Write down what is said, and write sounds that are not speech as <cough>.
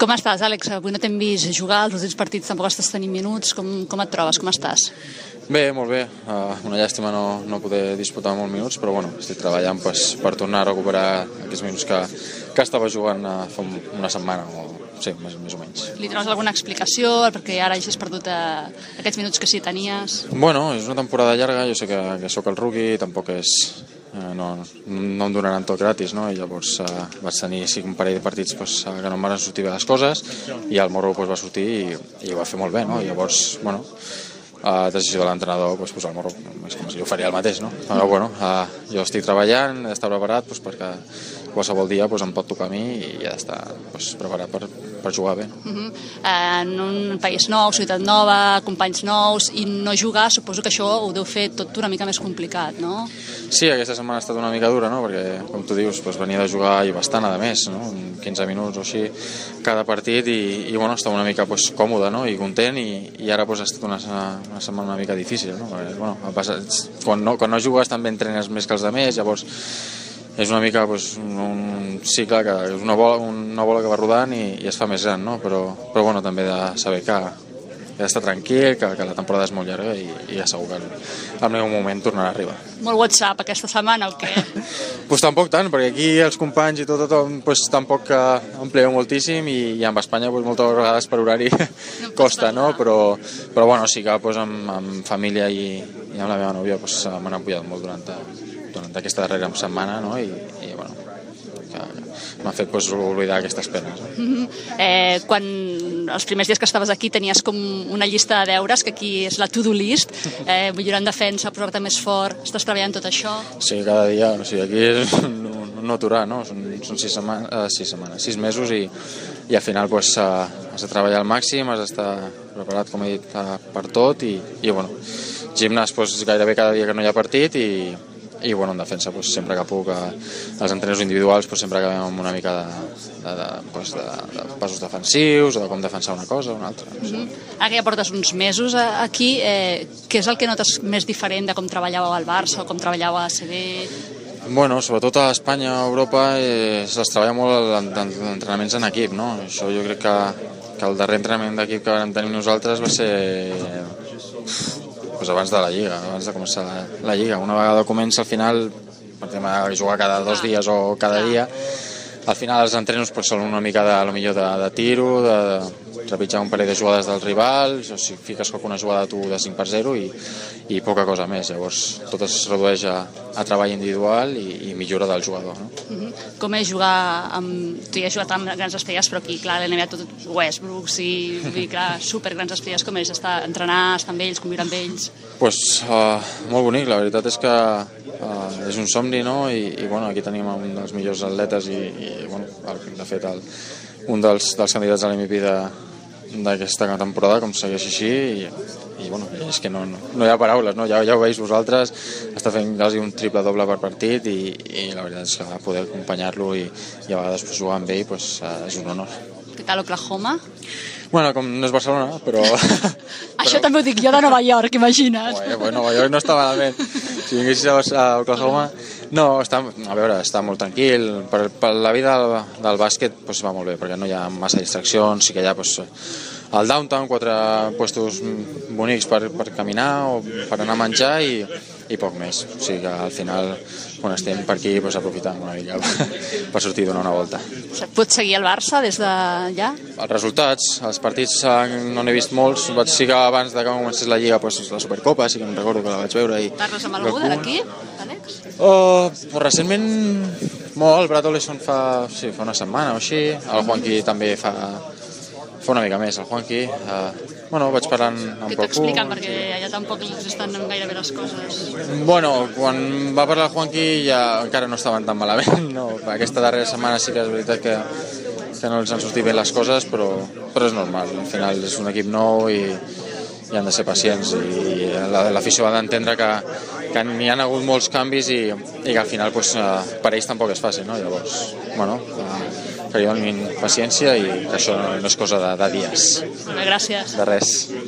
Com estàs, Àlex? Avui no t'hem vist jugar, els últims partits tampoc estàs tenint minuts. Com, com et trobes? Com estàs? Bé, molt bé. Uh, una llàstima no, no poder disputar molts minuts, però bueno, estic treballant pues, per tornar a recuperar aquests minuts que, que estava jugant uh, fa una setmana o sí, més, més o menys. Li trobes alguna explicació perquè ara hagis perdut uh, aquests minuts que sí tenies? Bueno, és una temporada llarga, jo sé que, que sóc el rookie, tampoc és, no, no em donaran tot gratis, no? I llavors eh, vaig tenir sí, un parell de partits pues, que no em van sortir bé les coses i el Morro pues, va sortir i, i ho va fer molt bé, no? I llavors, bueno, a decisió de l'entrenador pues, pues, el Morro és com si jo faria el mateix, no? Però bueno, uh, jo estic treballant, he d'estar preparat pues, perquè qualsevol dia pues, em pot tocar a mi i he d'estar pues, preparat per, per jugar bé. Uh -huh. En un país nou, ciutat nova, companys nous, i no jugar, suposo que això ho deu fer tot una mica més complicat, no? Sí, aquesta setmana ha estat una mica dura, no? perquè, com tu dius, pues, venia de jugar i bastant, a més, no? 15 minuts o així, cada partit, i, i bueno, estava una mica pues, còmode no? i content, i, i ara pues, ha estat una, una setmana una mica difícil, no? Perquè, bueno, passa, quan, no, quan no jugues també entrenes més que els altres, llavors és una mica pues, un, cicle que és una bola, una bola que va rodant i, i es fa més gran, no? però, però bueno, també de saber que, he d'estar tranquil, que, que la temporada és molt llarga i, i ja segur que el, el meu moment tornarà a arribar. Molt WhatsApp aquesta setmana o què? <laughs> pues tampoc tant, perquè aquí els companys i tot, tot pues, tampoc que empleo moltíssim i, i amb Espanya pues, moltes vegades per horari no costa, <laughs> no? Però, però bueno, sí que pues, amb, amb família i, i amb la meva nòvia pues, m'han apoyat molt durant, durant aquesta darrera setmana no? I, i bueno, m'ha fet pues, oblidar aquestes penes. Mm <laughs> -hmm. eh, quan els primers dies que estaves aquí tenies com una llista de deures, que aquí és la to-do list, eh, millorar en defensa, posar-te més fort, estàs treballant tot això? Sí, cada dia, o sigui, aquí és <laughs> no, no aturar, no? Són, són sis, setmanes, eh, sis setmanes, sis mesos i, i al final pues, has de treballar al màxim, has d'estar preparat, com he dit, eh, per tot i, i bueno, gimnàs pues, gairebé cada dia que no hi ha partit i, i bueno, en defensa pues, sempre que puc eh, els entrenadors individuals pues, sempre acabem amb una mica de, de, de, pues, de, de passos defensius o de com defensar una cosa o una altra no sé. mm -hmm. Ara que ja portes uns mesos aquí eh, què és el que notes més diferent de com treballàveu al Barça o com treballàveu a ACB Bueno, sobretot a Espanya, a Europa, eh, es treballa molt d'entrenaments en equip, no? Això jo crec que, que el darrer entrenament d'equip que vam tenir nosaltres va ser pues abans de la Lliga, abans de començar la, la Lliga. Una vegada comença al final, per tema de jugar cada dos dies o cada dia, al final els entrenos pues, són una mica de, lo millor de, de tiro, de, de trepitjar un parell de jugades del rival, o si fiques alguna jugada tu de 5 per 0 i, i poca cosa més. Llavors tot es redueix a, a treball individual i, i millora del jugador. No? Uh -huh. Com és jugar amb... Tu ja has jugat amb grans estrelles, però aquí, clar, l'NBA tot Westbrooks i, i clar, <laughs> super grans estrelles, com és estar, entrenar, estar amb ells, conviure amb ells? Pues, uh, molt bonic, la veritat és que uh, és un somni, no? I, i bueno, aquí tenim un dels millors atletes i, i bueno, el, de fet el, un dels, dels candidats a l'MVP d'aquesta temporada, com segueix així, i, i bueno, és que no, no, no hi ha paraules, no? Ja, ja ho veus vosaltres, està fent quasi un triple doble per partit i, i la veritat és que poder acompanyar-lo i, i a vegades pues, jugar amb ell pues, és un honor. Què tal Oklahoma? Bueno, com no és Barcelona, però... <laughs> Això però... també ho dic jo de Nova York, imagina't. Bueno, bueno, Nova York no està malament. Si vinguessis a Oklahoma... No, està, a veure, està molt tranquil. Per, per la vida del, del bàsquet pues, va molt bé, perquè no hi ha massa distraccions, sí que hi ha pues, al downtown quatre puestos bonics per, per caminar o per anar a menjar i, i poc més. O sigui que al final, quan estem per aquí, pues, aprofitant una mica <laughs> per sortir a donar una volta. Pots seguir el Barça des d'allà? Els resultats, els partits no n'he vist molts. Vaig seguir abans de que comencés la Lliga pues, la Supercopa, sí que em recordo que la vaig veure. I... Parles amb algú de Uh, recentment molt, el Brad Oleson fa, sí, fa una setmana o així, el Juanqui també fa, fa una mica més, el Juanqui. Uh, bueno, vaig parlant amb Què t'expliquen? Perquè allà tampoc els estan gaire bé les coses. Bueno, quan va parlar el Juanqui ja encara no estaven tan malament. No? Aquesta darrera setmana sí que és veritat que, que no els han sortit bé les coses, però, però és normal. Al final és un equip nou i, i han de ser pacients i l'afició ha d'entendre que, que n'hi ha hagut molts canvis i, i que al final pues, eh, per ells tampoc és fàcil, no? Llavors, bueno, que hi donin paciència i que això no és cosa de, de dies. Gràcies. De res.